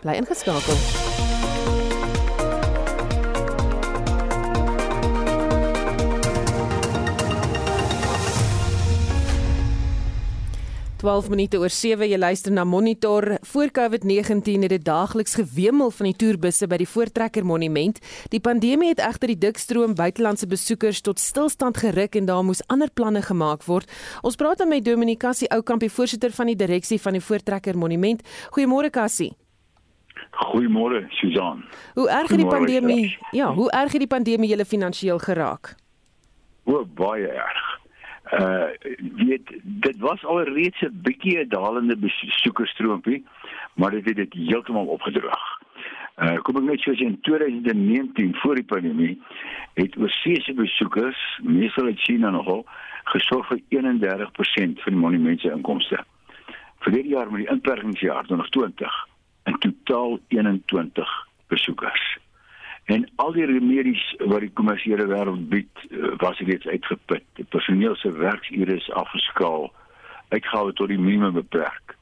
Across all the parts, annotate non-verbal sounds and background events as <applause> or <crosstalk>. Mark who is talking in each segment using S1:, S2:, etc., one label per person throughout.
S1: Bly ingeskakel. 12 minute oor 7 jy luister na Monitor. Voor COVID-19 het dit daagliks gewemel van die toerbusse by die Voortrekker Monument. Die pandemie het egter die dikstroom buitelandse besoekers tot stilstand geruk en daar moes ander planne gemaak word. Ons praat met Dominique Cassie Oukamp, die voorsitter van die direksie van die Voortrekker Monument. Goeiemôre Cassie.
S2: Goeiemôre Susan.
S1: Hoe erg het die pandemie? Ja, hoe erg het die pandemie julle finansiëel geraak?
S2: O, baie erg uh weet dit was al reeds 'n bietjie 'n dalende besoekersstroompie maar dit het dit heeltemal opgedroog. Uh kom ek net soos in 2019 voor die pandemie het oorseese besoekers meestal uit China nogal gesorg vir 31% van die monument se inkomste. Vir hierdie jaar met die inperkingsjaar 2020 in totaal 21 besoekers. En al die remedies wat die kommersiële wêreld bied, eh, was reeds uitgeput. Die personeel se werksure is afgeskaal. Uitgawe tot die minimum beperk.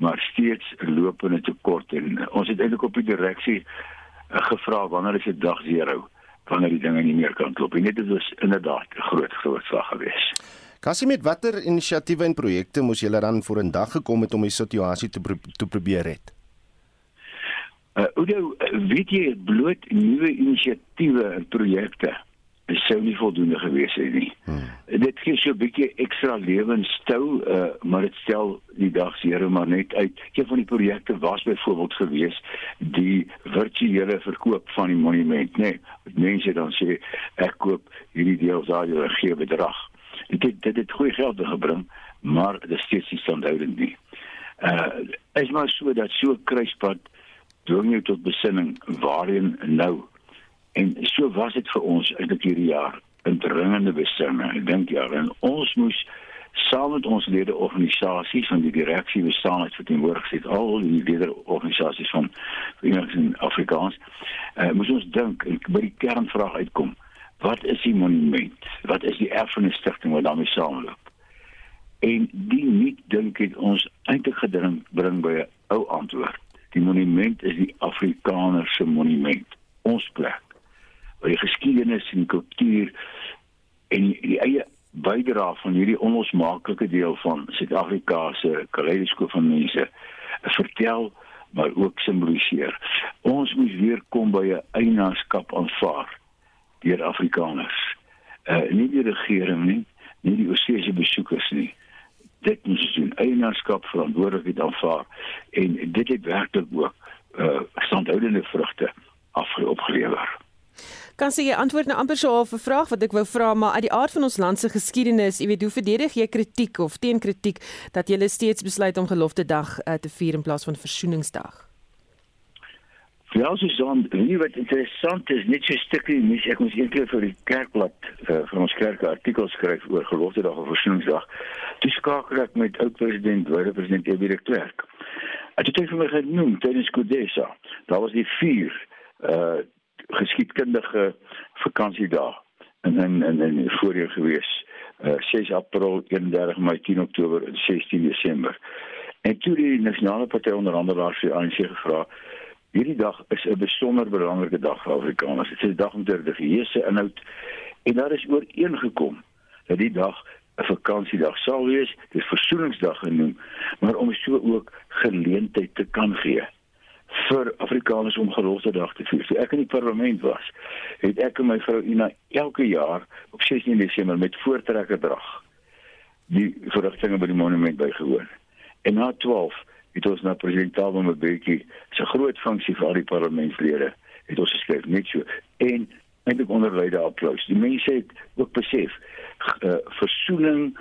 S2: Maar steeds lopende tekort en ons het eintlik op die direksie uh, gevra wanneer is dit dag 0 wanneer die dinge nie meer kan klop. En dit is inderdaad 'n groot groot slag geweest.
S3: Kassie met watter inisiatiewe en projekte moes julle dan voor 'n dag gekom het om die situasie te pro te probeer red?
S2: Uh Oudo, weet jy bloot nuwe inisiatiewe en projekte sou nie voldoende gewees het nie. Hmm. Dit gee so 'n bietjie ekstra lewensstou, uh maar dit stel die dag seker maar net uit. Een van die projekte was byvoorbeeld gewees die virtuele verkoop van die monument, nê. Nee, mense dan sê ek koop hierdie deel daai gee bedrag. Dit het, dit het goeie geld gebring, maar dit steeds nie standhoudend nie. Uh is maar so dat so 'n kruispunt dwing jou tot besinning waarheen nou. En so was dit vir ons eintlik hierdie jaar 'n dringende besinning ek dink ja en ons moes saam met ons lede organisasies van die direksie bestaan het verteenwoordig het al die lede organisasies van Verenigde in Afrikaans uh, moes ons dink en by die kernvraag uitkom wat is die monument? Wat is die erfenis stigting wat daarmee saamloop en die nie dink het ons eintlik gedring bring by 'n ou antwoord Die monument is die Afrikaner se monument, ons plek. Waar die geskiedenis en kultuur en die, die eie bydrae van hierdie onlosmaaklike deel van Suid-Afrika se kaleidoskoop van mense vertel maar ook simboliseer. Ons moet weer kom by 'n eienaarskap aanvaar deur Afrikaners. Uh nie die regering nie, nie die oorsese besoekers nie dit moet doen eienaarskap verantwoordelikheid aanvaar en dit het werklik ook uh standhoudende vrugte afgeopgelewer.
S1: Kan sê jy antwoord nou amper so 'n vraag wat ek wou vra maar uit die aard van ons land se geskiedenis, jy weet hoe verdedig jy kritiek of teenkritiek dat jy steeds besluit om gelofte dag uh, te vier in plaas van versoeningsdag?
S2: Ja, so dan, wie wat interessant is, net so stukkie mis ek ons eendag vir die kerkblad uh, vir ons kerk artikel skryf oor gelofte dag of versoeningsdag. Dis skakel ek met oud president, oude president F.W. de Klerk. Ek het vir my genoem tydens Kodesa. Daar was die vier uh geskiedkundige vakansiedae en en en, en voorheen gewees. Uh 6 April, 31 Mei, 10 Oktober en 16 Desember. En toe die nasionale party onderhandelaars vir ANC gevra Hierdie dag is 'n besonder belangrike dag vir Afrikaners. Dit is 'n dag om te religieuse inhoud en daar is ooreengekom dat die dag 'n vakansiedag sal wees, dis versoeningsdag genoem, maar om so ook geleentheid te kan gee vir Afrikaners om gelofte dag te vier. So ek in die parlement was, het ek en my vrou Ina elke jaar op 16 Desember met voortrekkerdag die verrigtinge by die monument bygewoon. En na 12 het ons na president Thabo Mbeki se groot funksie vir al die parlementslede het ons geskryf net so en eintlik onder leide applous. Die mense het ook besef uh, versoening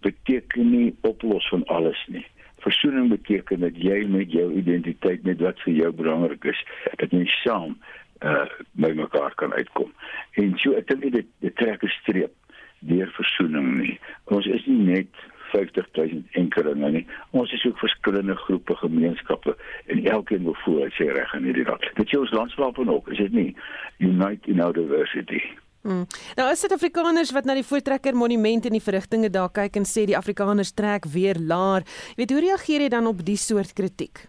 S2: beteken nie oplos van alles nie. Versoening beteken dat jy met jou identiteit met wat vir jou belangrik is, dat jy saam uh by mekaar kan uitkom. En so ek dink dit dit trek 'n streep deur versoening nie. Ons is nie net 50000 enkelinge nie. Ons is ook verskillende groepe gemeenskappe en elkeen wil voel hy sê reg in hierdie land. Dit is ons landskap en ook, is dit nie? Unite in our diversity.
S1: Hmm. Nou as Suid-Afrikaners wat na die Voortrekker Monument en die verrigtinge daar kyk en sê die Afrikaners trek weer laer, weet hoe reageer jy dan op die soort kritiek?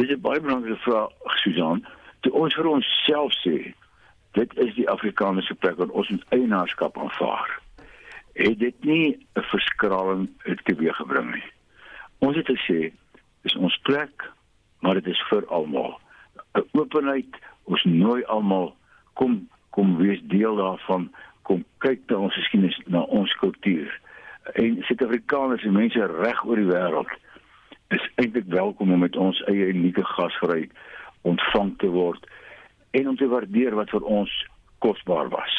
S2: Dis 'n baie belangrike vraag, Susan. Toe ons vir ons self sê, dit is die Afrikaanse plek wat ons met eienaarskap aanvaar. Het dit nie 'n verskraling teweeggebring nie. Ons het gesê, dis ons plek, maar dit is vir almal. 'n Openheid, ons nooi almal kom kom wees deel daarvan, kom kyk na ons geskiedenis, na ons kultuur. En Suid-Afrikaners en mense reg oor die wêreld is eintlik welkom om met ons eie unieke gasvry ontvang te word en om te waardeer wat vir ons kosbaar was.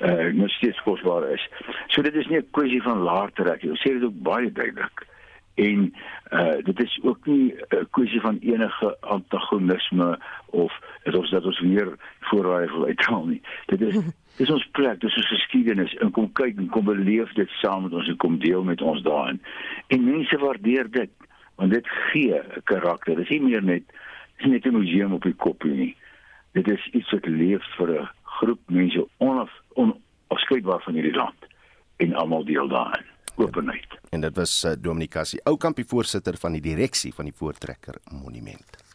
S2: Uh nog steeds kosbaar is. So dit is nie 'n kwessie van laer trek nie. Ons sê dit ook baie duidelik. En uh dit is ook nie 'n kwessie van enige antagonisme of dit ons dat ons weer voorraai wil uithaal nie. Dit is <laughs> dis ons plek, dis ons geskiedenis en kom kyk en kom beleef dit saam met ons en kom deel met ons daarin. En mense waardeer dit want dit gee 'n karakter. Dit is nie meer net dis net 'n museum op die kop nie. Dit is iets wat leef vir 'n groep mense onaf onafskeidbaar van hierdie land en almal deel daarin. Openheid.
S3: En dit was uh, Dominikasie, ou kampie voorsitter van die direksie van die Voortrekker Monument.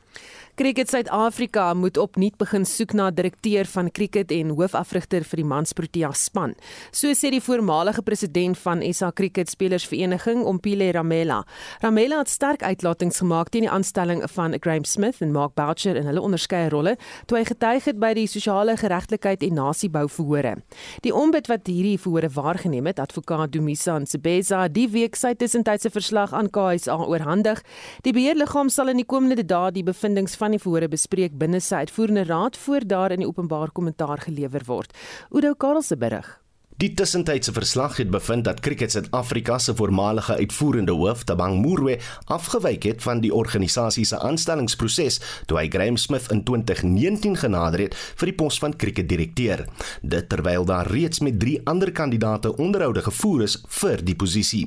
S1: Cricket Suid-Afrika moet opnuut begin soek na direkteur van cricket en hoofafrigter vir die Mansprotea span. So sê die voormalige president van SA Cricket Spelersvereniging, Ompile Ramela. Ramela het sterk uitlatings gemaak teen die aanstelling van Graham Smith en Mark Boucher in hulle onderskeie rolle toe hy getuig het by die sosiale geregtigheid en nasiebou verhore. Die ombud wat hierdie verhore waargeneem het, advokaat Dumisa Nsebeza, die week sy tussentydse verslag aan KSA oorhandig. Die beheerliggaam sal in die komende dae die bevindinge van die verhore bespreek binne sy uitvoerende raad voor daar in die openbaar kommentaar gelewer word. Udo Karel se berig.
S4: Die tussentydse verslag het bevind dat Cricket Suid-Afrika se voormalige uitvoerende hoof, Tabang Moerwe, afgewyk het van die organisasie se aanstellingsproses toe hy Graham Smith in 2019 genader het vir die pos van cricketdirekteur. Dit terwyl daar reeds met 3 ander kandidaate onderhoude gevoer is vir die posisie.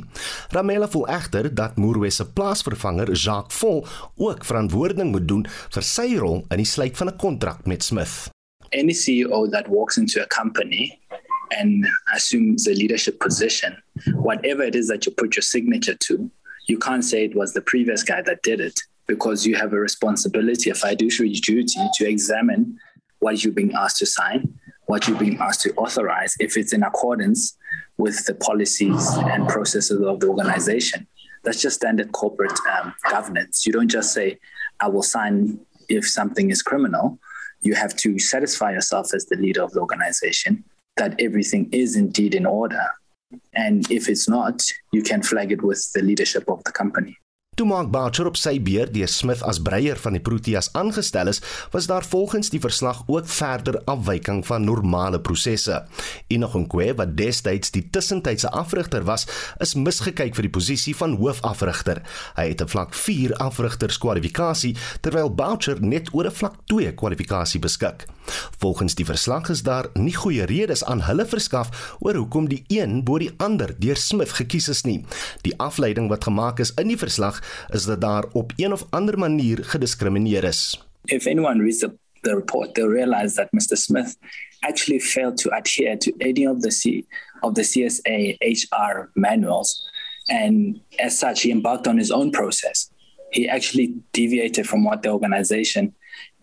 S4: Ramela voel egter dat Moerwe se plaasvervanger, Jacques Vol, ook verantwoording moet doen vir sy rol in die sluit van 'n kontrak met Smith.
S5: Any CEO that walks into a company and assumes a leadership position, whatever it is that you put your signature to, you can't say it was the previous guy that did it because you have a responsibility, a fiduciary duty to examine what you're being asked to sign, what you're being asked to authorize, if it's in accordance with the policies and processes of the organization. That's just standard corporate um, governance. You don't just say, I will sign if something is criminal. You have to satisfy yourself as the leader of the organization that everything is indeed in order. And if it's not, you can flag it with the leadership of the company.
S4: Toe Mark Boucher op sy beurt deur Smith as breier van die Proteas aangestel is, was daar volgens die verslag ook verder afwyking van normale prosesse. Enoch Nkwe wat destyds die tussentydse afrigter was, is misgekyk vir die posisie van hoofafrigter. Hy het 'n vlak 4 afrigterskwalifikasie terwyl Boucher net oor 'n vlak 2 kwalifikasie beskik. Volgens die verslag is daar nie goeie redes aan hulle verskaf oor hoekom die een bo die ander deur Smith gekies is nie. Die afleiding wat gemaak is in die verslag is dat daar op een of ander manier gediskrimineer is.
S5: If anyone reads the, the report, they'll realize that Mr. Smith actually failed to adhere to any of the C of the CSA HR manuals and as such he embarked on his own process. He actually deviated from what the organization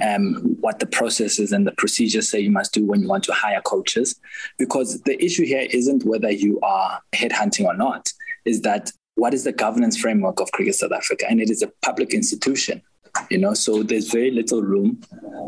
S5: um, what the processes and the procedures say you must do when you want to hire coaches. Because the issue here isn't whether you are headhunting or not, is that what is the governance framework of Cricket South Africa? And it is a public institution, you know, so there's very little room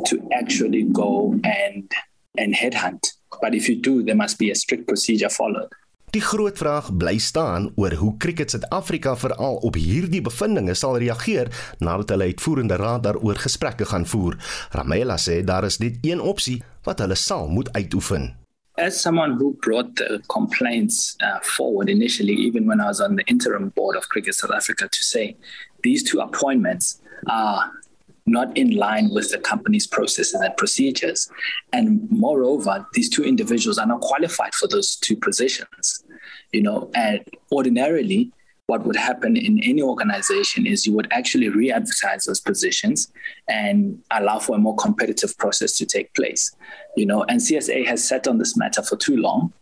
S5: to actually go and and headhunt. But if you do, there must be a strict procedure followed.
S4: Die groot vraag bly staan oor hoe Cricket Suid-Afrika veral op hierdie bevindinge sal reageer nadat hulle uitvoerende raad daaroor gesprekke gaan voer. Ramela sê daar is net een opsie wat hulle sal moet uitoefen.
S5: As someone who brought the complaints uh, forward initially, even when I was on the interim board of Cricket South Africa, to say these two appointments are not in line with the company's processes and procedures. And moreover, these two individuals are not qualified for those two positions. You know, and ordinarily, what would happen in any organization is you would actually re-advertise those positions and allow for a more competitive process to take place you know. And csa has sat on this matter for too long.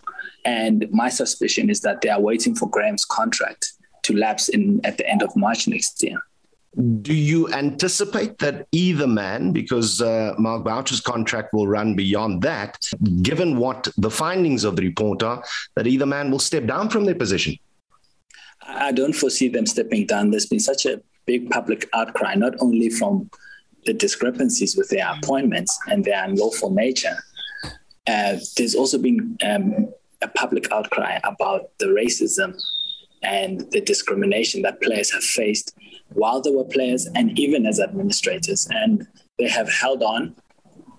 S5: And my suspicion is that they are waiting for graham's contract to lapse in at the end of march next year.
S4: Do you anticipate that either man, because uh, Mark Boucher's contract will run beyond that, given what the findings of the report are, that either man will step down from their position?
S5: I don't foresee them stepping down. There's been such a big public outcry, not only from the discrepancies with their appointments and their unlawful nature. Uh, there's also been um, a public outcry about the racism and the discrimination that players have faced while they were players and even as administrators. And they have held on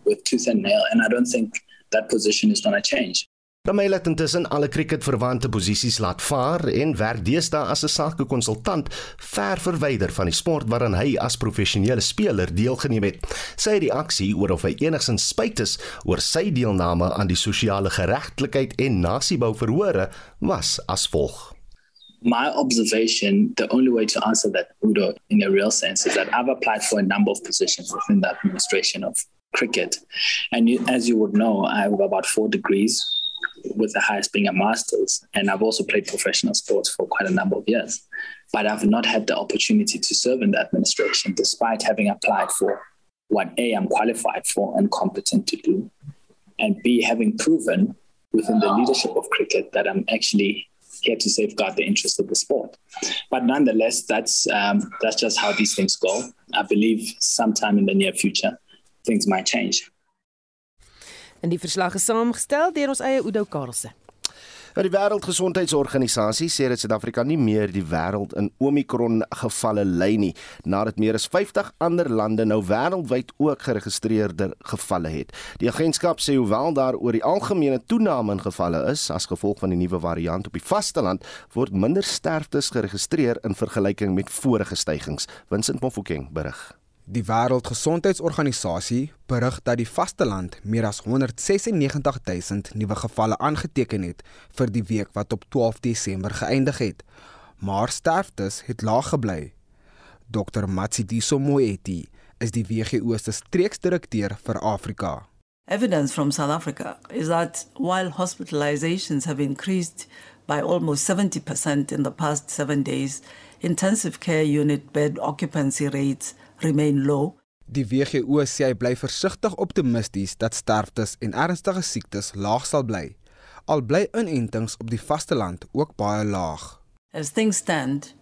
S5: with tooth and nail. And I don't think that position is going to change.
S4: Ramey het intussen alle cricketverwante posisies laat vaar en werk deesdae as 'n sakekonsultant ver verwyder van die sport waaraan hy as professionele speler deelgeneem het. Sy reaksie oor of hy enigsins spyt is oor sy deelname aan die sosiale geregtigheid en nasiebou verhore was as volg.
S5: My observation, the only way to answer that, Udo, in a real sense, is that I've applied for a number of positions within the administration of cricket. And you, as you would know, I have about four degrees with the highest being a master's. And I've also played professional sports for quite a number of years. But I've not had the opportunity to serve in the administration despite having applied for what A, I'm qualified for and competent to do, and B, having proven within the leadership of cricket that I'm actually here to safeguard the interest of the sport. But nonetheless, that's um, that's just how these things go. I believe sometime in the near future, things might change.
S1: In die verslag is saamgestel deur ons eie Udo Karlse.
S3: Nou die Wêreldgesondheidsorganisasie sê dat Suid-Afrika nie meer die wêreld in Omicron gevalle lei nie, nadat meer as 50 ander lande nou wêreldwyd ook geregistreerde gevalle het. Die agentskap sê hoewel daar oor die algemene toename in gevalle is as gevolg van die nuwe variant op die vasteland, word minder sterftes geregistreer in vergelyking met vorige stygings. Vincent Mofokeng berig.
S6: Die Wêreldgesondheidsorganisasie berig dat die vasteland meer as 196000 nuwe gevalle aangeteken het vir die week wat op 12 Desember geëindig het. Maar sterftes het laag gebly. Dr Matsidiso Moeti is die WHO se streeksdirekteur vir Afrika.
S7: Evidence from South Africa is that while hospitalizations have increased by almost 70% in the past 7 days, intensive care unit bed occupancy rates remain low.
S6: Die WHO sê hy bly versigtig optimisties dat sterftes en ernstige siektes laag sal bly. Al bly inentings op die vasteland ook baie laag.
S7: As things stand,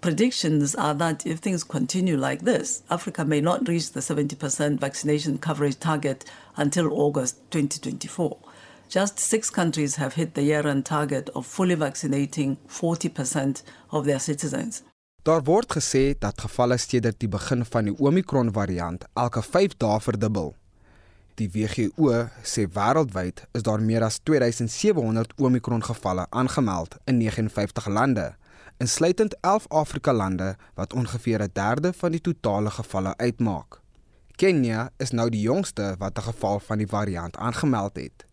S7: predictions are that if things continue like this, Africa may not reach the 70% vaccination coverage target until August 2024. Just 6 countries have hit the year-end target of fully vaccinating 40% of their citizens.
S6: Daar word gesê dat gevalle sedert die begin van die Omicron variant elke 5 dae verdubbel. Die WHO sê wêreldwyd is daar meer as 2700 Omicron gevalle aangemeld in 59 lande, insluitend 11 Afrika lande wat ongeveer 'n derde van die totale gevalle uitmaak. Kenia is nou die jongste wat 'n geval van die variant aangemeld het.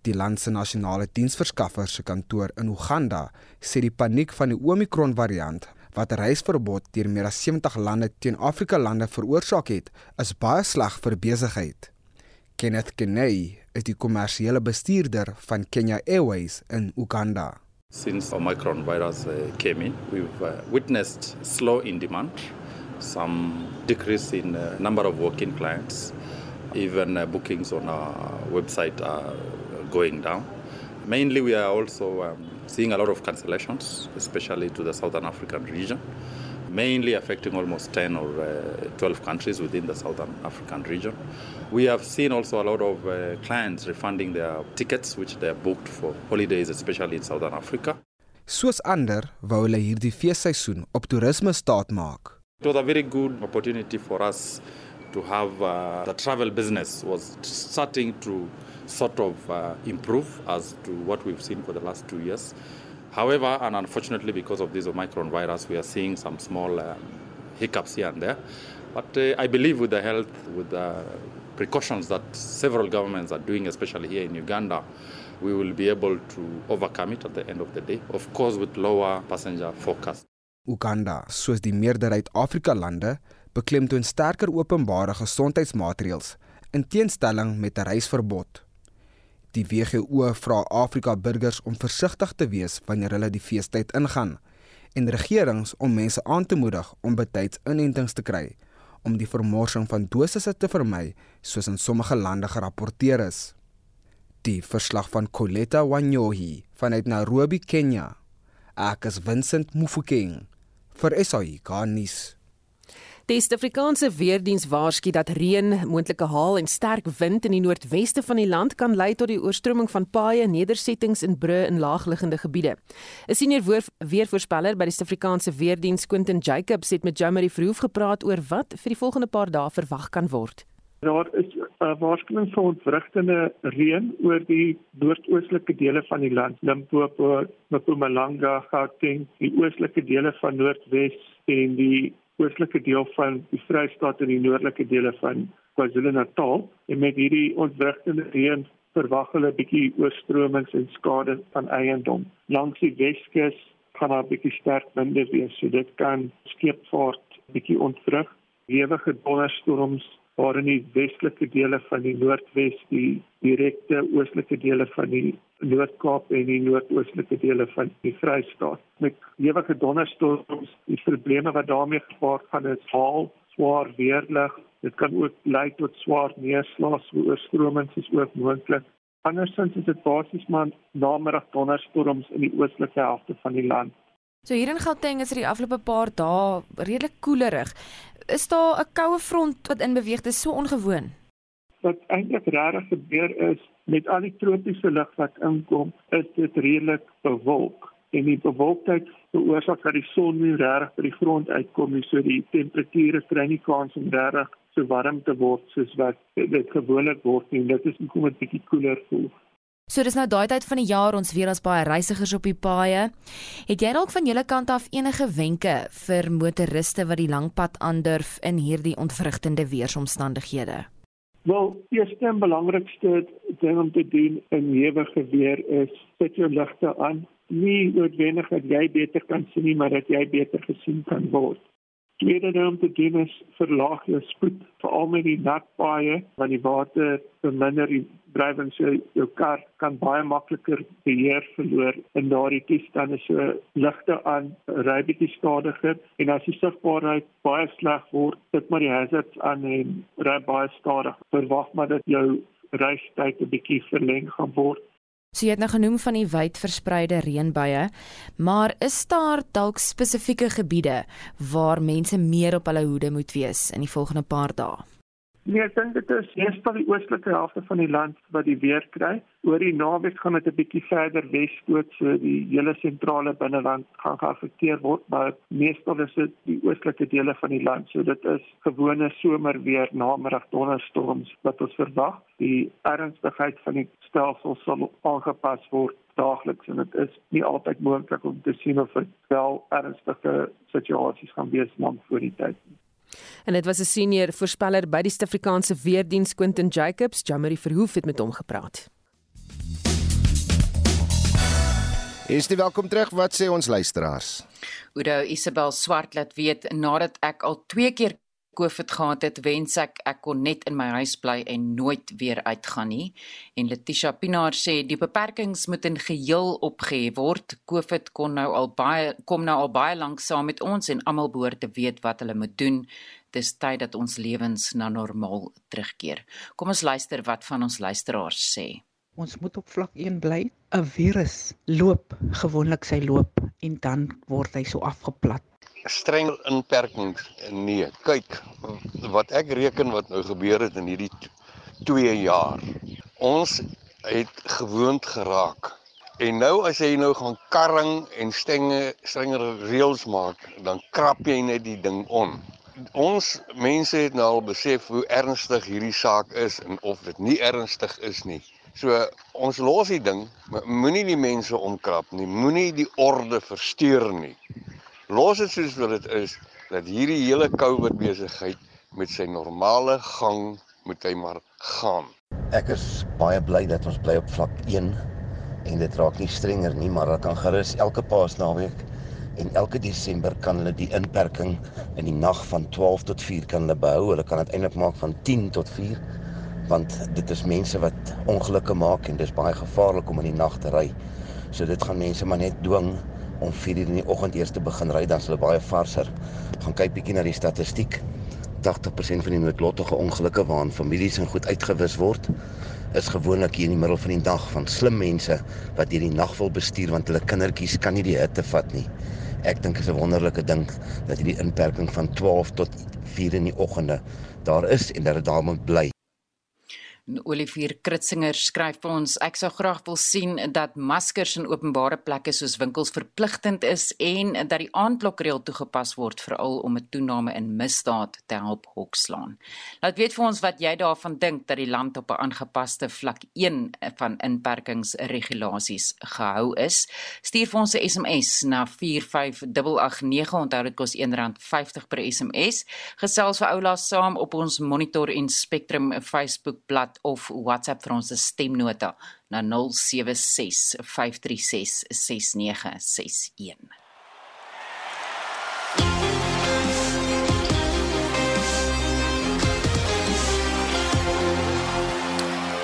S6: Die land se nasionale diensverskaffer se kantoor in Uganda sê die paniek van die Omicron variant wat reisverbod deur meer as 70 lande teen Afrika lande veroorsaak het, is baie sleg vir besigheid. Kenneth Kenay is die kommersiële bestuurder van Kenya Airways in Uganda.
S8: Since Omicron virus uh, came in, we've uh, witnessed slow in demand, some decrease in uh, number of working clients, even uh, bookings on our website are going down. Mainly, we are also um, seeing a lot of cancellations, especially to the Southern African region, mainly affecting almost 10 or uh, 12 countries within the Southern African region. We have seen also a lot of uh, clients refunding their tickets, which they have booked for holidays, especially in Southern Africa.
S6: Soos ander wou hulle hierdie feesseisoen op toerisme staat maak.
S8: It was a very good opportunity for us to have uh, the travel business was starting to sort of uh, improve as to what we've seen for the last two years. However, and unfortunately, because of this Omicron virus, we are seeing some small um, hiccups here and there. But uh, I believe with the health, with the precautions that several governments are doing, especially here in Uganda, we will be able to overcome it at the end of the day, of course, with lower passenger forecast.
S6: Uganda, soos die meerderheid Afrika lande, beklemtoon sterker openbare gesondheidsmaatreëls in teenstelling met 'n reisverbod. Die WHO vra Afrika burgers om versigtig te wees wanneer hulle die feestyd ingaan en regerings om mense aan te moedig om betyds inentings te kry om die vermorsing van dosisse te vermy soos in sommige lande gerapporteer is. Die verslag van Coletta Wanyohi vanuit Nairobi, Kenia. Ek is Vincent Mufokeng vir SAI Garnis.
S1: Die Suid-Afrikaanse weerdiens waarsku dat reën, moontlike haal en sterk wind in die noordweste van die land kan lei tot die oorstroming van paaie, nedersettings en brûe in laagliggende gebiede. 'n Senior weervoorspeller by die Suid-Afrikaanse weerdiens, Quentin Jacobs, het met Jamie Verhoef gepraat oor wat vir die volgende paar dae verwag kan word.
S9: Daar is 'n waarskuwing vir ontwrigtende reën oor die noordoostelike dele van die land, Limpopo, Mpumalanga, Gauteng, die oostelike dele van Noordwes en die oostelike deel van die Vrystaat en die noordelike dele van KwaZulu-Natal en met hierdie ontwrigtende reën verwag hulle bietjie oorstromings en skade van eiendom. Langs die Weskus gaan daar bietjie sterk winde wees, so dit kan skeepvaart bietjie ontwrig. Hewige donderstorms waar in die westelike dele van die Noordwes, die direkte oostelike dele van die Noord-Kaap en die noordoostelike dele van die Vrystaat. Met ewige donderstorms, die probleme wat daarmee gepaard gaan is haal, swaar weerlig. Dit kan ook lei tot swaar neerslag, so oorstromings is ook moontlik. Andersins is dit basies maar namiddag donderstorms in die oostelike helfte van die land.
S10: So hier in Gauteng is dit die afgelope paar dae redelik koelerig. Is daar 'n koue front wat in beweeg? Dit is so ongewoon.
S9: Wat eintlik regtig gebeur is, met al die tropiese lug wat inkom, is dit redelik bewolk en die bewolktheid veroorsaak dat die son nie regtig by die grond uitkom nie, so die temperature kry nie kans om regtig so warm te word soos wat dit gewoonlik word nie. Dit is kom 'n bietjie koeler voel.
S10: So dis nou daai tyd van die jaar ons weer as baie reisigers op die paaie. Het jy dalk van julle kant af enige wenke vir motoriste wat die lang pad aandurf in hierdie ontwrigtende weeromstandighede?
S9: Wel, eerste en belangrikste ding om te doen in ewige weer is sit jou ligte aan. Nie noodwendig dat jy beter kan sien nie, maar dat jy beter gesien kan word. Tweede ding te doen is verlaag jou spoed, veral met die nat paaie, want die water verminder die drywing so jou kar kan baie makliker beheer verloor in daardie toestande. So ligte aan ry bietjie stadiger en as die sigbaarheid baie sleg word sit maar die hazards aan en ry baie stadig. Verwag maar dat jou reistyd 'n bietjie verleng gaan word
S10: So jy het nou genoem van die wyd verspreide reënbuie, maar is daar dalk spesifieke gebiede waar mense meer op hulle hoede moet wees in die volgende paar dae?
S9: Nee, ek dink dit is meestal die oostelike helfte van die land wat die weer kry. Oor die naweek gaan dit 'n bietjie verder wesstoot, so die hele sentrale binneland gaan geaffekteer word, maar meestal is dit die oostelike dele van die land. So dit is gewone somerweer, namiddag donderstorms wat ons verwag. Die ernstigheid van die stelsel sal aangepas word daagliks en dit is nie altyd moontlik om te sien of dit wel ernstige situasies gaan wees na voor die tyd nie.
S1: En dit was 'n senior voorspeller by die Suid-Afrikaanse Weerdiens Quentin Jacobs, Jamari Verhoef het met hom gepraat.
S3: Is dit welkom terug? Wat sê ons luisteraars?
S11: Oudo Isabel Swart laat weet nadat ek al 2 keer COVID gehad het, wens ek ek kon net in my huis bly en nooit weer uitgaan nie. En Letitia Pinaar sê die beperkings moet in geheel opgehef word. COVID kon nou al baie kom nou al baie lank saam met ons en almal behoort te weet wat hulle moet doen. Dis tyd dat ons lewens na normaal terugkeer. Kom ons luister wat van ons luisteraars sê.
S12: Ons moet op vlak 1 bly. 'n Virus loop gewoonlik sy loop en dan word hy so afgeplat
S13: streng inperkings nee kyk wat ek reken wat nou gebeur het in hierdie 2 jaar ons het gewoond geraak. En nou as jy nou gaan karring en stenge strenger reëls maak dan krap jy net die ding on ons mense het nou al besef hoe ernstig hierdie saak is en of dit nie ernstig is nie. So ons los die ding moenie die mense onkrap nie moenie die orde versteur nie los dit soos wat dit is dat hierdie hele COVID besigheid met sy normale gang moet hy maar gaan.
S14: Ek is baie bly dat ons bly op vlak 1 en dit raak nie strenger nie, maar dat kan gerus elke paasnaweek en elke Desember kan hulle die inperking in die nag van 12 tot 4 kan hulle behou. Hulle kan dit eintlik maak van 10 tot 4 want dit is mense wat ongelukke maak en dis baie gevaarlik om in die nag te ry. So dit gaan mense maar net dwing om 4:00 in die oggend eers te begin ry, dan is hulle baie varser. Gaan kyk bietjie na die statistiek. 80% van die noodlottige ongelukke waarin families en goed uitgewis word, is gewoonlik hier in die middel van die dag van slim mense wat hierdie nag wil bestuur want hulle kindertjies kan nie die hitte vat nie. Ek dink is 'n wonderlike ding dat hierdie inperking van 12 tot 4 in die oggende daar is en dat dit daar moet bly.
S11: Olivier Kritzinger skryf vir ons: Ek sou graag wil sien dat maskers in openbare plekke soos winkels verpligtend is en dat die aandklokreël toegepas word veral om 'n toename in misdaad te help hokslaan. Laat weet vir ons wat jy daarvan dink dat die land op 'n aangepaste vlak 1 van inperkingsregulasies gehou is. Stuur vir ons 'n SMS na 45889. Onthou dit kos R1.50 per SMS. Gesels vir oula saam op ons Monitor en Spectrum Facebook bladsy of WhatsApp vir ons stemnota na 076 536 6961.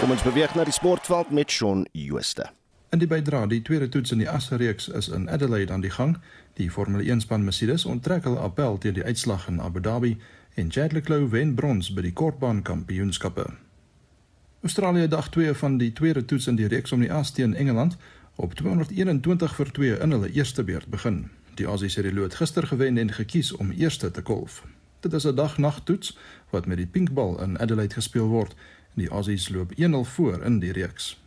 S3: Kom ons beweeg na die sportveld met Shaun Jooste.
S15: In die bydra, die tweede toets in die Asreeks is in Adelaide aan die gang. Die Formule 1 span Mercedes onttrek hul appel teen die uitslag in Abu Dhabi en Chad Leclerc wen brons by die kortbaan kampioenskappe. Australië dag 2 van die tweede toets in die reeks om die as teen Engeland op 221 vir 2 in hulle eerste beurt begin. Die Aussies het die lood gister gewen en gekies om eerste te kolf. Dit is 'n dag-nag toets wat met die pinkbal in Adelaide gespeel word en die Aussies loop 1-0 voor in die reeks.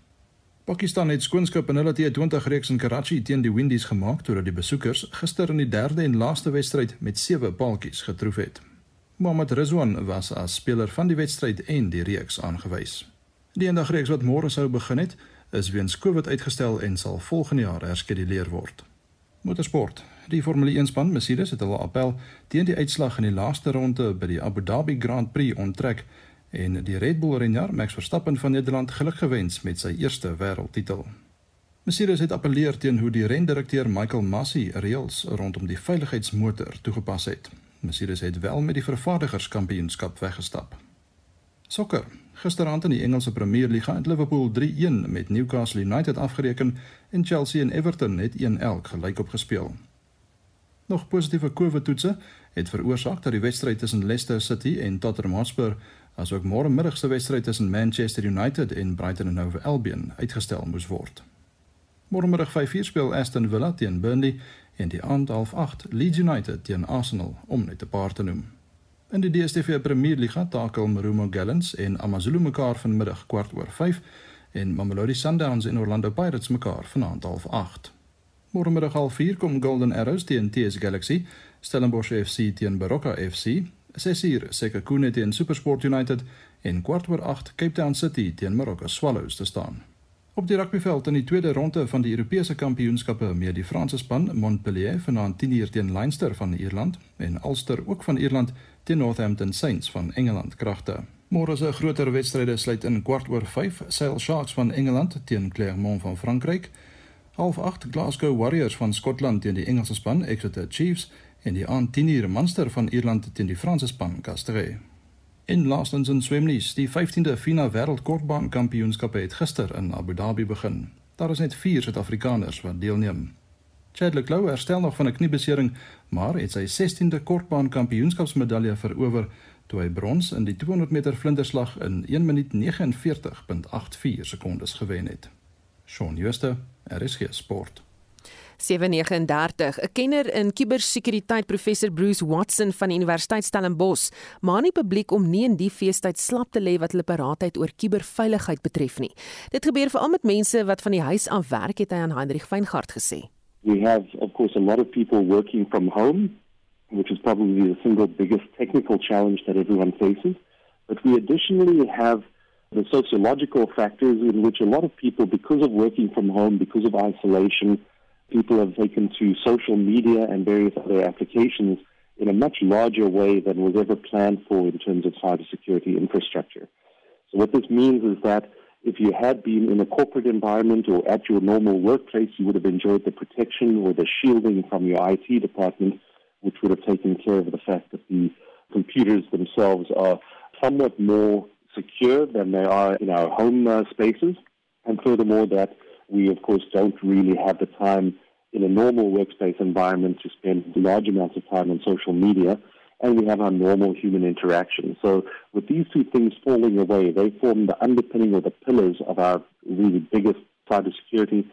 S15: Pakistan het skoonskip in hulle T20 reeks in Karachi teen die Windies gemaak terwyl die besoekers gister in die derde en laaste wedstryd met 7 paaltjies getroof het. Mohammad Rizwan was as speler van die wedstryd en die reeks aangewys. Die eendagreeks wat môre sou begin het, is weens Covid uitgestel en sal volgende jaar herskeduleer word. Motorsport. Die Formule 1 span Mercedes het hulle appel teen die uitslag in die laaste ronde by die Abu Dhabi Grand Prix onttrek en die Red Bull renner Max Verstappen van Nederland geluk gewens met sy eerste wêreldtitel. Mercedes het appeleer teen hoe die rendirekteur Michael Masi reëls rondom die veiligheidsmotor toegepas het. Mercedes het wel met die vervaardigerskampioenskap weggestap. Sokker. Gisteraand in die Engelse Premier Liga het Liverpool 3-1 met Newcastle United afgereken en Chelsea en Everton het 1-1 gelyk op gespeel. Nog positiewe COVID-toetse het veroorsaak dat die wedstryd tussen Leicester City en Tottenham Hotspur, asook môre middag se wedstryd tussen Manchester United en Brighton and Hove Albion uitgestel moes word. Môre middag 5:00 speel Aston Villa teen Burnley en die aand half 8 Leeds United teen Arsenal om net 'n paar te noem. In die DStv Premier Liga takel Marumo Gallants en AmaZulu mekaar vanmiddag kwart oor 5 en Mamelodi Sundowns en Orlando Pirates mekaar vanaand half 8. Môremiddag half 4 kom Golden Arrows teen TS Galaxy, Stellenbosch FC teen Baroka FC, Sesir Sekhukhune teen SuperSport United en kwart oor 8 Cape Town City teen Marokko Swallows te staan. Op die rugbyveld in die tweede ronde van die Europese kampioenskappe mee die Franse span Montpellier vanaand 10:00 teen Leinster van Ierland en Ulster ook van Ierland teen Northampton Saints van Engeland kragte. Môre se groter wedstryde sluit in kwart oor 5 Sale Sharks van Engeland teen Clermont van Frankryk, half 8 Glasgow Warriors van Skotland teen die Engelse span Exeter Chiefs en die aand 10:00 Munster van Ierland teen die Franse span Castres. In laastens in swemnies, die 15de FINA Wêreldkortbaan Kampioenskappe het gister in Abu Dhabi begin. Daar is net 4 Suid-Afrikaners wat deelneem. Chad Leclerc herstel nog van 'n kniebesering, maar het sy 16de kortbaan kampioenskapsmedalje verower toe hy brons in die 200 meter vlinderslag in 1 minuut 49.84 sekondes gewen het. Shaun Schuster, RSG Sport.
S1: 739 'n kenner in kubersekuriteit professor Bruce Watson van die Universiteit Stellenbosch maan die publiek om nie in die feestyd slap te lê wat hulle paraatheid oor kuberveiligheid betref nie. Dit gebeur veral met mense wat van die huis af werk het hy aan Hendrik Feingart gesê.
S16: We have, of course, a lot of people working from home, which is probably the single biggest technical challenge that everyone faces. But we additionally have the sociological factors in which a lot of people, because of working from home, because of isolation, people have taken to social media and various other applications in a much larger way than was ever planned for in terms of cybersecurity infrastructure. So what this means is that if you had been in a corporate environment or at your normal workplace, you would have enjoyed the protection or the shielding from your IT department, which would have taken care of the fact that the computers themselves are somewhat more secure than they are in our home uh, spaces. And furthermore, that we, of course, don't really have the time in a normal workspace environment to spend large amounts of time on social media and we have our normal human interaction. So with these two things falling away, they form the underpinning or the pillars of our really biggest cybersecurity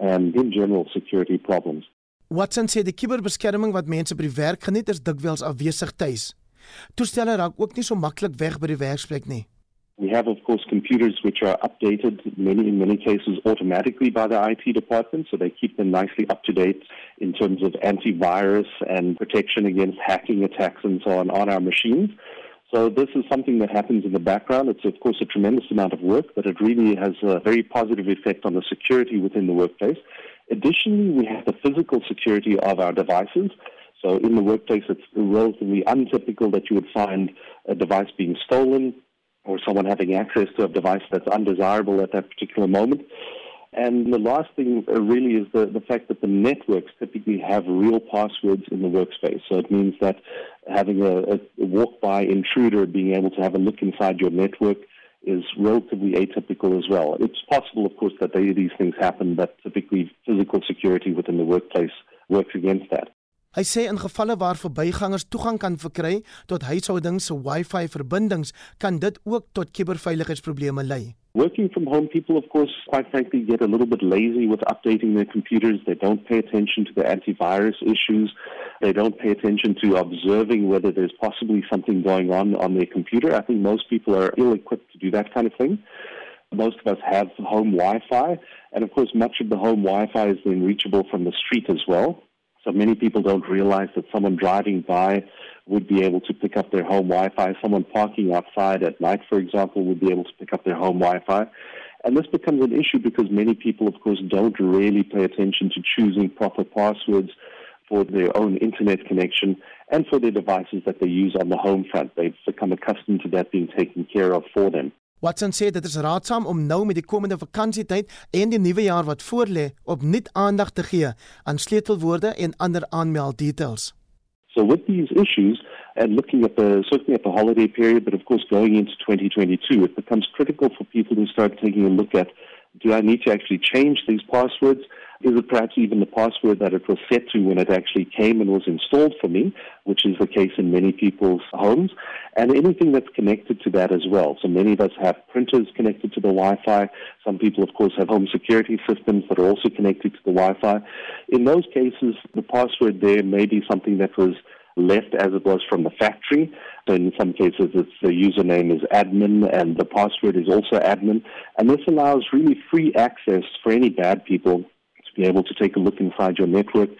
S16: and in general security problems.
S17: Watson sê die kuberbeskerming wat mense by die werk geniet is dikwels afwesig tuis. Toestelle raak ook nie so maklik weg by die werksplek nie.
S16: We have, of course, computers which are updated many, in many cases automatically by the IT department, so they keep them nicely up to date in terms of antivirus and protection against hacking attacks and so on on our machines. So this is something that happens in the background. It's, of course, a tremendous amount of work, but it really has a very positive effect on the security within the workplace. Additionally, we have the physical security of our devices. So in the workplace, it's relatively untypical that you would find a device being stolen or someone having access to a device that's undesirable at that particular moment. And the last thing uh, really is the, the fact that the networks typically have real passwords in the workspace. So it means that having a, a walk by intruder being able to have a look inside your network is relatively atypical as well. It's possible, of course, that they, these things happen, but typically physical security within the workplace works against that.
S17: Hy sê in gevalle waar verbygangers toegang kan verkry tot huishoudings se Wi-Fi verbindings, kan dit ook tot kuberveiligheidsprobleme lei.
S16: Working from home, people, of course, quite frankly, get a little bit lazy with updating their computers. They don't pay attention to the antivirus issues. They don't pay attention to observing whether there's possibly something going on on their computer. I think most people are ill equipped to do that kind of thing. Most of us have home Wi Fi, and of course, much of the home Wi Fi is then reachable from the street as well. So many people don't realize that someone driving by would be able to pick up their home Wi-Fi. Someone parking outside at night, for example, would be able to pick up their home Wi-Fi. And this becomes an issue because many people, of course, don't really pay attention to choosing proper passwords for their own internet connection and for their devices that they use on the home front. They've become accustomed to that being taken care of for them.
S17: Watson sê dit is raadsaam om nou met die komende vakansietyd en die nuwe jaar wat voorlê op nuut aandag te gee aan sleutelwoorde en ander aanmelddetails.
S16: So with these issues and looking at the certainly at the holiday period but of course going into 2022 it becomes critical for people to start taking a look at do I need to actually change these passwords Is it perhaps even the password that it was set to when it actually came and was installed for me, which is the case in many people's homes, and anything that's connected to that as well. So many of us have printers connected to the Wi-Fi. Some people, of course, have home security systems that are also connected to the Wi-Fi. In those cases, the password there may be something that was left as it was from the factory. So in some cases, it's the username is admin and the password is also admin. And this allows really free access for any bad people be able to take a look inside your network,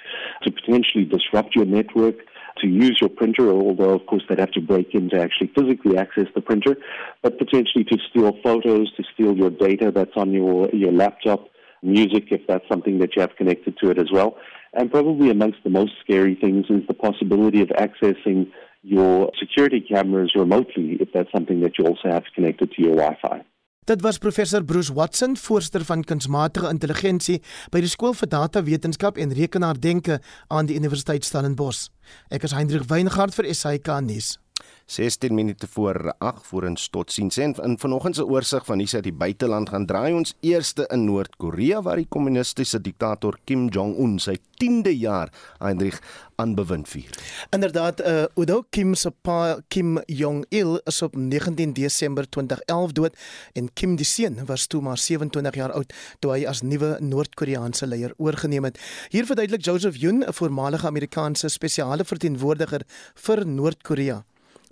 S16: to potentially disrupt your network, to use your printer, although of course they'd have to break in to actually physically access the printer, but potentially to steal photos, to steal your data that's on your, your laptop, music if that's something that you have connected to it as well. And probably amongst the most scary things is the possibility of accessing your security cameras remotely if that's something that you also have connected to your Wi-Fi.
S17: Dit was professor Bruce Watson, voorsteur van kunsmatige intelligensie by die Skool vir Datawetenskap en Rekenaardenke aan die Universiteit Stellenbosch. Ek is Hendrik Weingart vir SAK nuus.
S3: 16 minute voor 8 voor ons tot sins en in vanoggend se oorsig van hier uit die buiteland gaan draai ons eerste in Noord-Korea waar die kommunistiese diktator Kim Jong-un sy 10de jaar Heinrich aanbewind vier.
S17: Inderdaad, uh, Udo Kim se pa Kim Jong-il is op 19 Desember 2011 dood en Kim seun was toe maar 27 jaar oud toe hy as nuwe Noord-Koreaanse leier oorgeneem het. Hier verduidelik Joseph Yoon, 'n voormalige Amerikaanse spesiale verteenwoordiger vir Noord-Korea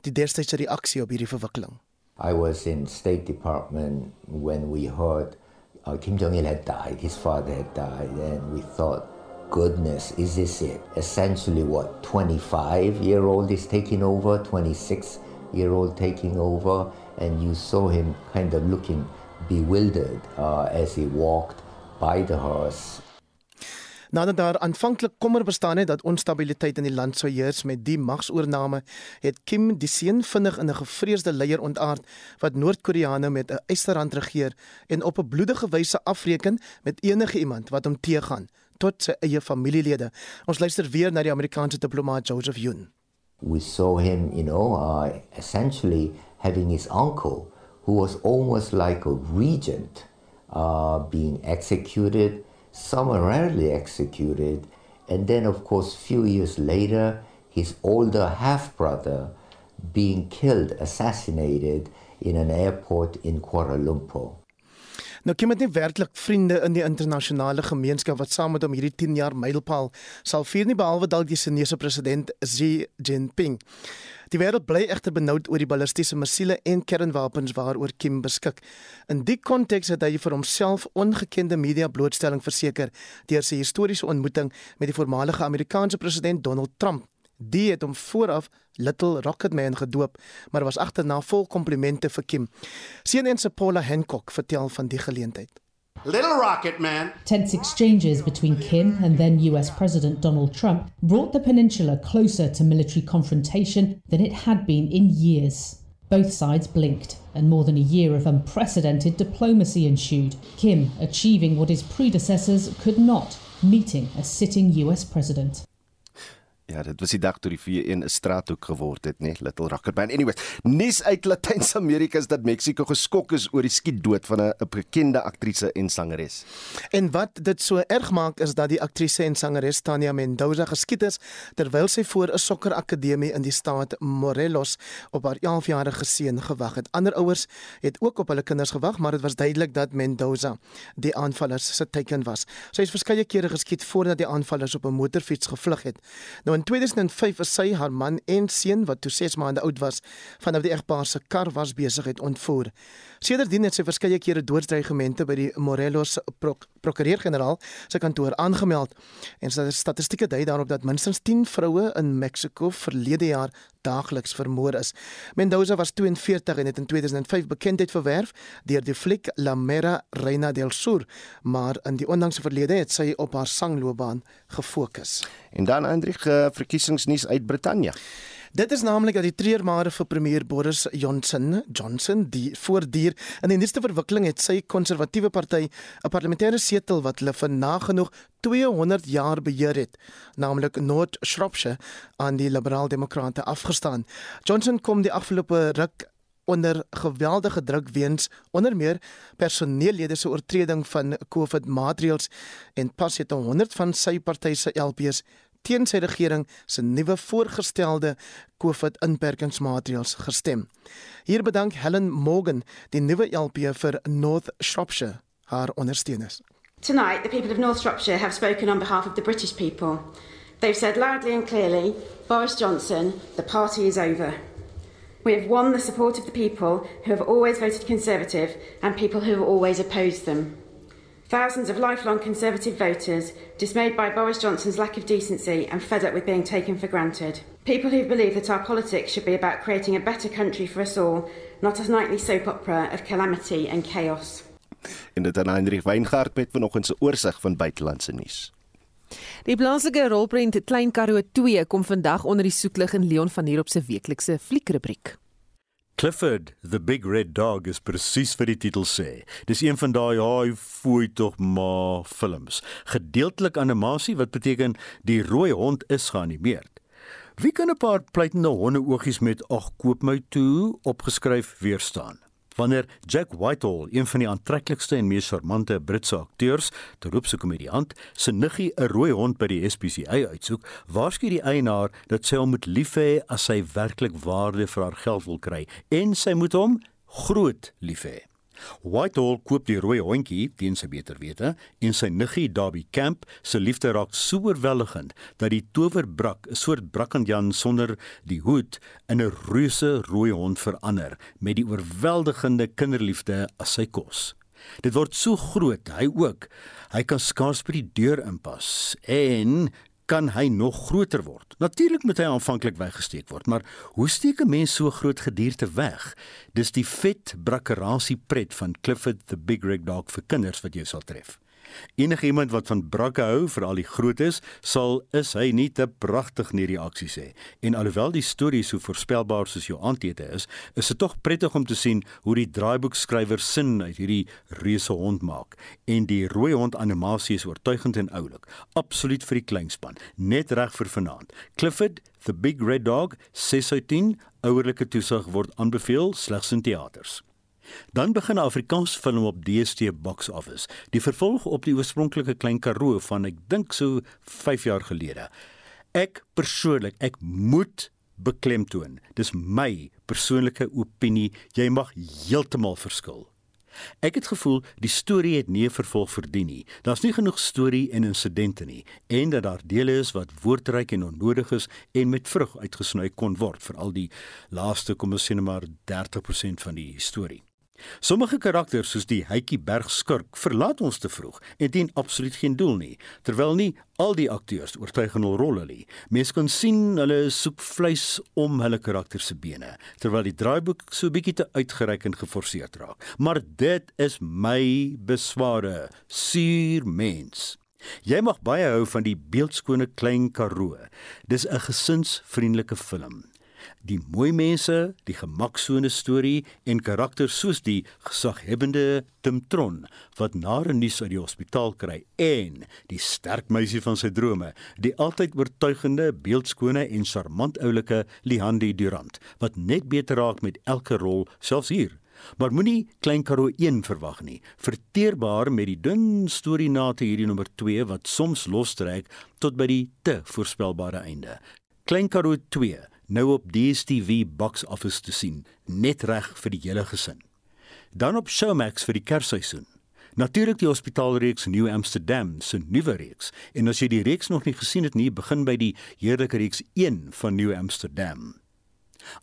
S17: die destydse reaksie op hierdie verwikkeling.
S18: I was in State Department when we heard uh, Kim Jong Il had died, his father had died, and we thought, goodness, is this it? Essentially, what 25 year old is taking over, 26 year old taking over, and you saw him kind of looking bewildered uh, as he walked by the horse
S17: Nadat daar aanvanklik kommer bestaan het dat onstabiliteit in die land sou heers met die magsoorname, het Kim seun vinnig in 'n gevreesde leier ontaard wat Noord-Koreane met 'n eisterhand regeer en op 'n bloedige wyse afreken met enige iemand wat hom teëgaan, tot sy eie familielede. Ons luister weer na die Amerikaanse diplomaat Joseph Yoon.
S18: We saw him, you know, uh, essentially having his uncle who was almost like a regent uh being executed summarily executed. And then, of course, few years later, his older half brother being killed, assassinated in an airport in Kuala Lumpur.
S17: Nou Kim het nie werklik vriende in die internasionale gemeenskap wat saam met hom hierdie 10 jaar mylpaal sal vier nie behalwe dalk die Chinese president Xi Jinping. Die wêreld bly egter benoud oor die ballistiese missiele en kernwapens waaroor Kim beskik. In die konteks het hy vir homself ongekende media blootstelling verseker deur sy historiese ontmoeting met die voormalige Amerikaanse president Donald Trump. Die het hom vooraf Little Rocket Man gedoop, maar was agterna vol komplimente vir Kim. Seenense Paula Hancock vertel van die geleentheid.
S19: Little Rocket Man.
S20: Tense exchanges between Kim and then US President Donald Trump brought the peninsula closer to military confrontation than it had been in years. Both sides blinked, and more than a year of unprecedented diplomacy ensued. Kim achieving what his predecessors could not, meeting a sitting US president.
S3: Ja, dit was die dag toe die VN 'n straathoek geword het, né, nee, Little Rocket Man. Anyway, nuus uit Latyn-Amerika is dat Mexiko geskok is oor die skietdood van 'n bekende aktrise en sangeres.
S17: En wat dit so erg maak is dat die aktrise en sangeres Tania Mendoza geskiet is terwyl sy voor 'n sokkerakademie in die staat Morelos op haar 11-jarige seun gewag het. Ander ouers het ook op hulle kinders gewag, maar dit was duidelik dat Mendoza die aanvallers se teken was. Sy is verskeie kere geskiet voordat die aanvallers op 'n motorfiets gevlug het. Nou in 2005 is sy haar man en seun wat toe 6 maande oud was vanaf die egpaar se kar was besigheid ontvoer. Sedertdien het sy verskeie kere doodsdreigemente by die Morelos prok prokureur-generaal se kantoor aangemeld en statistieke dui daarop dat minstens 10 vroue in Mexiko verlede jaar daagliks vermoor is. Mendoza was 42 en het in 2005 bekendheid verwerf deur die fliek La Mera Reina del Sur, maar in die onlangse verlede het sy op haar sangloopbaan gefokus.
S3: En dan Hendrik, uh, verkiesingsnuus uit Brittanje.
S17: Dit is naamlik dat die treurmare vir premier Boris Johnson, Johnson, die voordier in die nuutste verwikkeling het sy konservatiewe party 'n parlementêre setel wat hulle vir nagenoeg 200 jaar beheer het, naamlik North Shropshire aan die liberaal-demokrate afgestaan. Johnson kom die afgelope ruk onder geweldige druk weens onder meer personeellede se oortreding van COVID maatreëls en pas het 100 van sy party se LPs teen sy regering se nuwe voorgestelde COVID-inperkingsmaatreëls gestem. Hier bedank Helen Morgan, die nuwe LP vir North Shropshire, haar ondersteuners.
S21: Tonight, the people of North Shropshire have spoken on behalf of the British people. They've said loudly and clearly, Boris Johnson, the party is over. We have won the support of the people who have always voted Conservative and people who have always opposed them. Thousands of lifelong Conservative voters, dismayed by Boris Johnson's lack of decency and fed up with being taken for granted. People who believe that our politics should be about creating a better country for us all, not a nightly soap opera of calamity and chaos.
S3: En dit aan Heinrich Weingart met vanoggend se oorsig van buitelandse nuus.
S1: Die plaaslike rolprent Klein Karoo 2 kom vandag onder die soeklig in Leon van Heerop se weeklikse fliekrubriek.
S22: Clifford, the big red dog is presies wat die titel sê. Dis een van daai haai fooi tog maar films. Gedeeltelik animasie wat beteken die rooi hond is geanimeer. Wie kan 'n paar pleitende honde oogies met ag koop my toe opgeskryf weerstaan? Wanneer Jack Whitehall, een van die aantreklikste en mees charmante Britse akteurs, terroepse komediant, se niggie 'n rooi hond by die SPCA uitsoek, waarsku die eienaar dat sy hom moet lief hê as sy werklik waarde vir haar geld wil kry en sy moet hom groot lief hê. Whitehall koop die rooi hondjie teen sy beter wete en sy niggie Darby Camp se liefde raak so oorweldigend dat die towerbrak, 'n soort brakkanjan sonder die hoed, in 'n reuse rooi hond verander met die oorweldigende kinderliefde as sy kos. Dit word so groot, hy ook. Hy kan skaars by die deur inpas en kan hy nog groter word. Natuurlik moet hy aanvanklik weggesteek word, maar hoe steek 'n mens so groot gedierte weg? Dis die vet brakkerasie pret van Clifford the Big Red Dog vir kinders wat jy sal tref. Enige iemand wat van brakke hou, veral die grootes, sal is hy nie te pragtig nie reaksie sê. En alhoewel die storie so voorspelbaar soos jou aandete is, is dit tog prettig om te sien hoe die draaiboekskrywer sin uit hierdie reuse hond maak. En die rooi hond animasie is oortuigend en oulik. Absoluut vir die kleinspan, net reg vir vanaand. Clifford the Big Red Dog 6 uit 10 ouerlike toesig word aanbeveel slegs in teaters. Dan begin 'n Afrikaans film op DST Box Office, die vervolg op die oorspronklike Klein Karoo van ek dink so 5 jaar gelede. Ek persoonlik, ek moet beklemtoon. Dis my persoonlike opinie. Jy mag heeltemal verskil. Ek het gevoel die storie het nie 'n vervolg verdien nie. Daar's nie genoeg storie en insidente nie en dat daar dele is wat woordryk en onnodig is en met vrug uitgesny kon word vir al die laaste kom ons sê net maar 30% van die storie. Sommige karakters soos die Hytjie Berg skurk verlaat ons te vroeg en dien absoluut geen doel nie, terwyl nie al die akteurs oortuigende rolle lê. Mense kan sien hulle soek vleis om hulle karakters se bene, terwyl die draaiboek so bietjie te uitgereik en geforseerd raak. Maar dit is my besware, suur mens. Jy mag baie hou van die beeldskone klein Karoo. Dis 'n gesinsvriendelike film die mooi mense, die gemaksone storie en karakters soos die gesaghebende Timtron wat nare nuus uit die hospitaal kry en die sterk meisie van sy drome, die altyd oortuigende, beeldskone en charmant oulike Lihandi Durant wat net beter raak met elke rol, selfs hier. Maar moenie Klein Karoo 1 verwag nie. Verteerbaar met die dun storie na te hierdie nommer 2 wat soms lostrek tot by die te voorspelbare einde. Klein Karoo 2 nou op DStv Box Office te sien, net reg vir die hele gesin. Dan op Showmax vir die Kersseisoen. Natuurlik die hospitaalreeks New Amsterdam se nuwe reeks. En as jy die reeks nog nie gesien het nie, begin by die heerlike reeks 1 van New Amsterdam.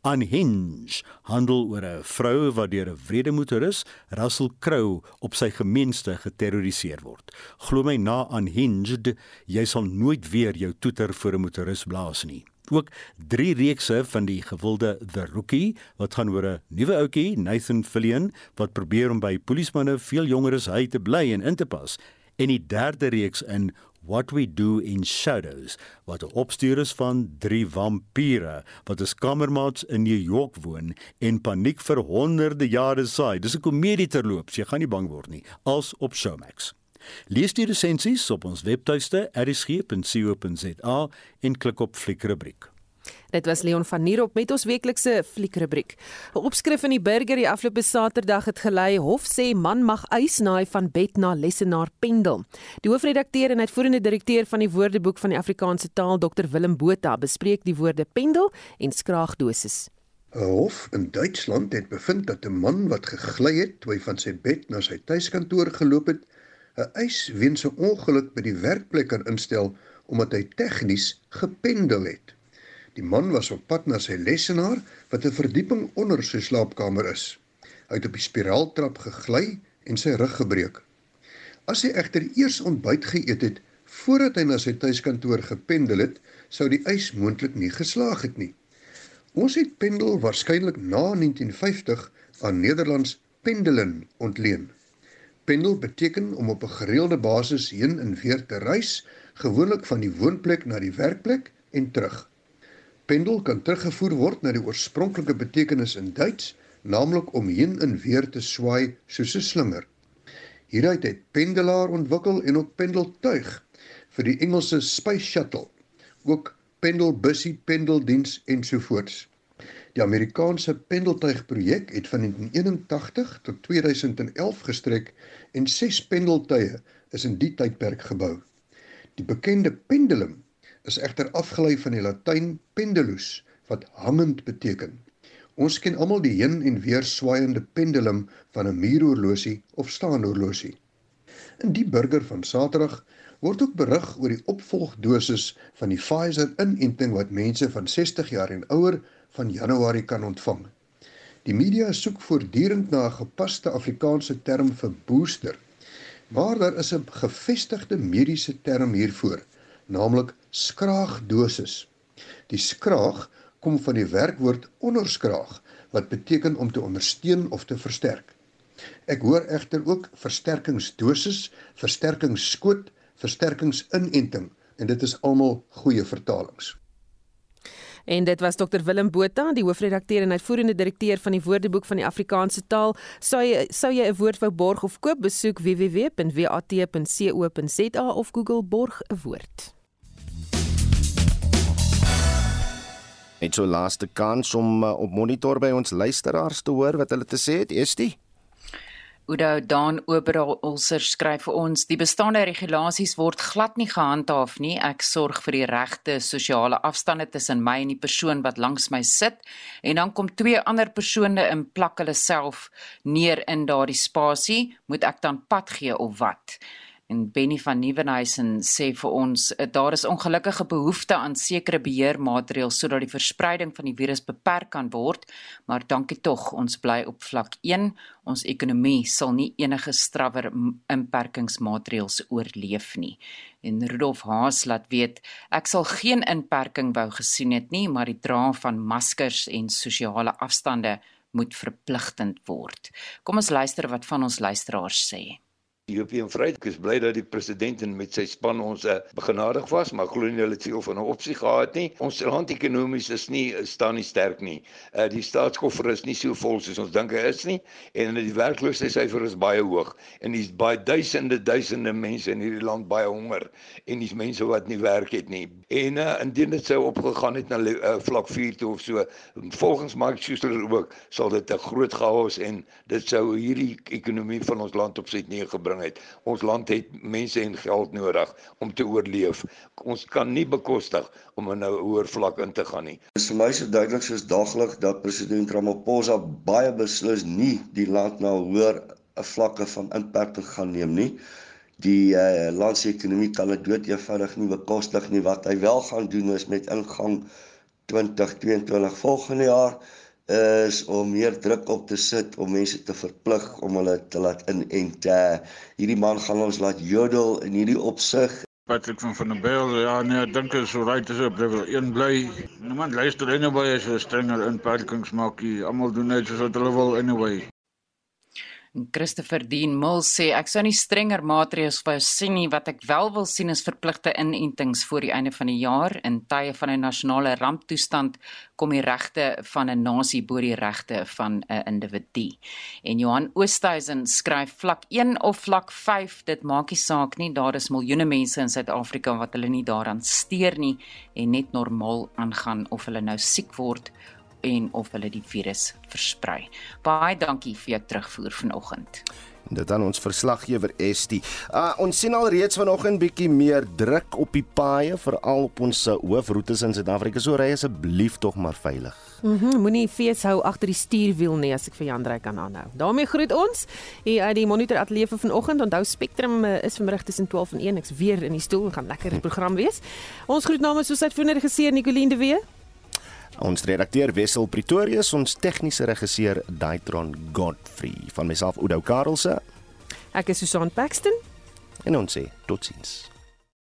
S22: Unhinged handel oor 'n vrou wat deur 'n wrede motoris, Russell Crowe, op sy gemeenste geterroriseer word. Glo my na Unhinged, jy sal nooit weer jou toeter vir 'n motoris blaas nie ook drie reekse van die gewilde The Rookie wat gaan oor 'n nuwe ouetjie, Nathan Fillion, wat probeer om by polismanne veel jonger as hy te bly en in te pas. En die derde reeks in What We Do in Shadows wat 'n opstuur is van drie vampire wat as kamermaats in New York woon en paniek vir honderde jare saai. Dis 'n komedie terloops, jy gaan nie bang word nie, als op Showmax. Lees die resensies op ons webtuiste erisg.co.za en klik op fliekrubriek.
S1: Dit was Leon van Nierop met ons weeklikse fliekrubriek. 'n Opskrif in die Burger die afgelope Saterdag het gelei: Hof sê man mag eis naai van bed na lesenaar pendel. Die hoofredakteur en uitvoerende direkteur van die Woordeboek van die Afrikaanse taal, Dr Willem Botha, bespreek die woorde pendel en skraagdosis.
S23: 'n Hof in Duitsland het bevind dat 'n man wat gegly het toe hy van sy bed na sy tuiskantoor geloop het, 'n eis weens 'n ongeluk by die werkplek kan instel omdat hy tegnies gependel het. Die man was op pad na sy lesenaar wat 'n verdieping onder sy slaapkamer is. Hy het op die spiraaltrap gegly en sy rug gebreek. As hy egter eers ontbyt geëet het voordat hy na sy tuiskantoor gependel het, sou die eis moontlik nie geslaag het nie. Ons het pendel waarskynlik na 1950 aan Nederlands pendelen ontleen. Pendel beteken om op 'n gereelde basis heen en weer te reis, gewoonlik van die woonplek na die werkplek en terug. Pendel kan teruggevoer word na die oorspronklike betekenis in Duits, naamlik om heen en weer te swaai soos 'n slinger. Hieruit het pendelaar ontwikkel en ook pendeltuig vir die Engelse Space Shuttle, ook pendelbussie, pendeldiens ensovoorts. Die Amerikaanse pendeltuigprojek het van 1981 tot 2011 gestrek en ses pendeltuie is in die tydperk gebou. Die bekende pendulum is egter afgelei van die Latyn pendulus wat hangend beteken. Ons ken almal die heen en weer swaaiende pendulum van 'n muuroorlosie of staanoorlosie. In die burger van Saterdag word ook berig oor die opvolgdosis van die Pfizer-inenting wat mense van 60 jaar en ouer van Januarie kan ontvang. Die media soek voortdurend na 'n gepaste Afrikaanse term vir booster. Maar daar is 'n gevestigde mediese term hiervoor, naamlik skraagdosis. Die skraag kom van die werkwoord onderskraag wat beteken om te ondersteun of te versterk. Ek hoor egter ook versterkingsdosis, versterkingsskoot, versterkingsinenting en dit is almal goeie vertalings.
S1: En dit was Dr Willem Botha, die hoofredakteur en uitvoerende direkteur van die Woordeboek van die Afrikaanse taal. Sou jy sou jy 'n woord wou borg of koop, besoek www.wat.co.za of Google borg 'n woord.
S3: Net so laaste kans om uh, op monitor by ons luisteraars te hoor wat hulle te sê het. Estie
S11: Oudo Dan Oberholzer skryf vir ons: "Die bestaande regulasies word glad nie gehandhaaf nie. Ek sorg vir die regte sosiale afstande tussen my en die persoon wat langs my sit en dan kom twee ander persone in plak hulle self neer in daardie spasie. Moet ek dan pad gee of wat?" En Benny van Nieuwenhuizen sê vir ons eh, daar is ongelukkige behoefte aan sekere beheermaatreëls sodat die verspreiding van die virus beperk kan word, maar dankie tog, ons bly op vlak 1. Ons ekonomie sal nie enige strawwer inperkingsmaatreëls oorleef nie. En Rudolf Haas laat weet, ek sal geen inperking wou gesien het nie, maar die dra van maskers en sosiale afstande moet verpligtend word. Kom ons luister wat van ons luisteraars sê.
S24: Ethiopië en Vryheid. Ek is bly dat die president en met sy span ons uh, begenadig was, maar glo nie hulle het veel van 'n opsie gehad nie. Ons land ekonomies is nie staan nie sterk nie. Uh die staatskoffer is nie so vol soos ons dink hy is nie en die werkloosheidsyfer is baie hoog en dis baie duisende duisende mense in hierdie land baie honger en dis mense wat nie werk het nie. En uh indien dit sou opgegaan het na uh, vlak 4 toe of so, volgens Mark Schuster ook, sal dit 'n groot chaos en dit sou hierdie ekonomie van ons land op sy knieë gebring gebring het. Ons land het mense en geld nodig om te oorleef. Ons kan nie bekostig om in 'n hoër vlak in te gaan nie.
S25: Dit is vir my so duidelik soos daglik dat president Ramaphosa baie beslis nie die land na hoër vlakke van inperking gaan neem nie. Die uh, land se ekonomie kan dit dood eenvoudig nie bekostig nie. Wat hy wel gaan doen is met ingang 2022 volgende jaar is om meer druk op te sit om mense te verplig om hulle te laat inent. Uh, hierdie man gaan ons laat jodel in hierdie opsig.
S26: Patrick van van der Byl, ja nee, ek dink is so right as op level 1 bly. Niemand luister anyway as jy strenger inperkings maak. Almal doen net soos wat hulle wil anyway.
S11: Christopher Dean Mills sê ek sou nie strenger maatreëls wou sien nie. Wat ek wel wil sien is verpligte inentings voor die einde van die jaar. In tye van 'n nasionale ramptoestand kom die regte van 'n nasie bo die regte van 'n individu. En Johan Oosthuizen skryf vlak 1 of vlak 5 dit maak nie saak nie. Daar is miljoene mense in Suid-Afrika wat hulle nie daaraan steur nie en net normaal aangaan of hulle nou siek word en of hulle die virus versprei. Baie dankie vir jou terugvoer vanoggend.
S3: Dit dan ons verslaggewer Estie. Uh, ons sien al reeds vanoggend bietjie meer druk op die paaie veral op ons hoofroetes in Suid-Afrika. So ry asseblief tog maar veilig.
S1: Mhm, mm moenie fees hou agter die stuurwiel nie as ek vir Jandrey kan aanhou. daarmee groet ons hier uit die monitor ateljee vir vanoggend. Onthou Spectrum uh, is vanmiddag tussen 12 en 1. Ek's weer in die stoel, gaan lekker program wees. Ons groet namens ons uitvoerende regisseur Nicoline de Wee.
S3: Ons redakteur Wessel Pretorius, ons tegniese regisseur Daitron Godfrey, van myself Oudo Karelse.
S1: Ek is Susan Paxton
S3: en ons sê totsiens.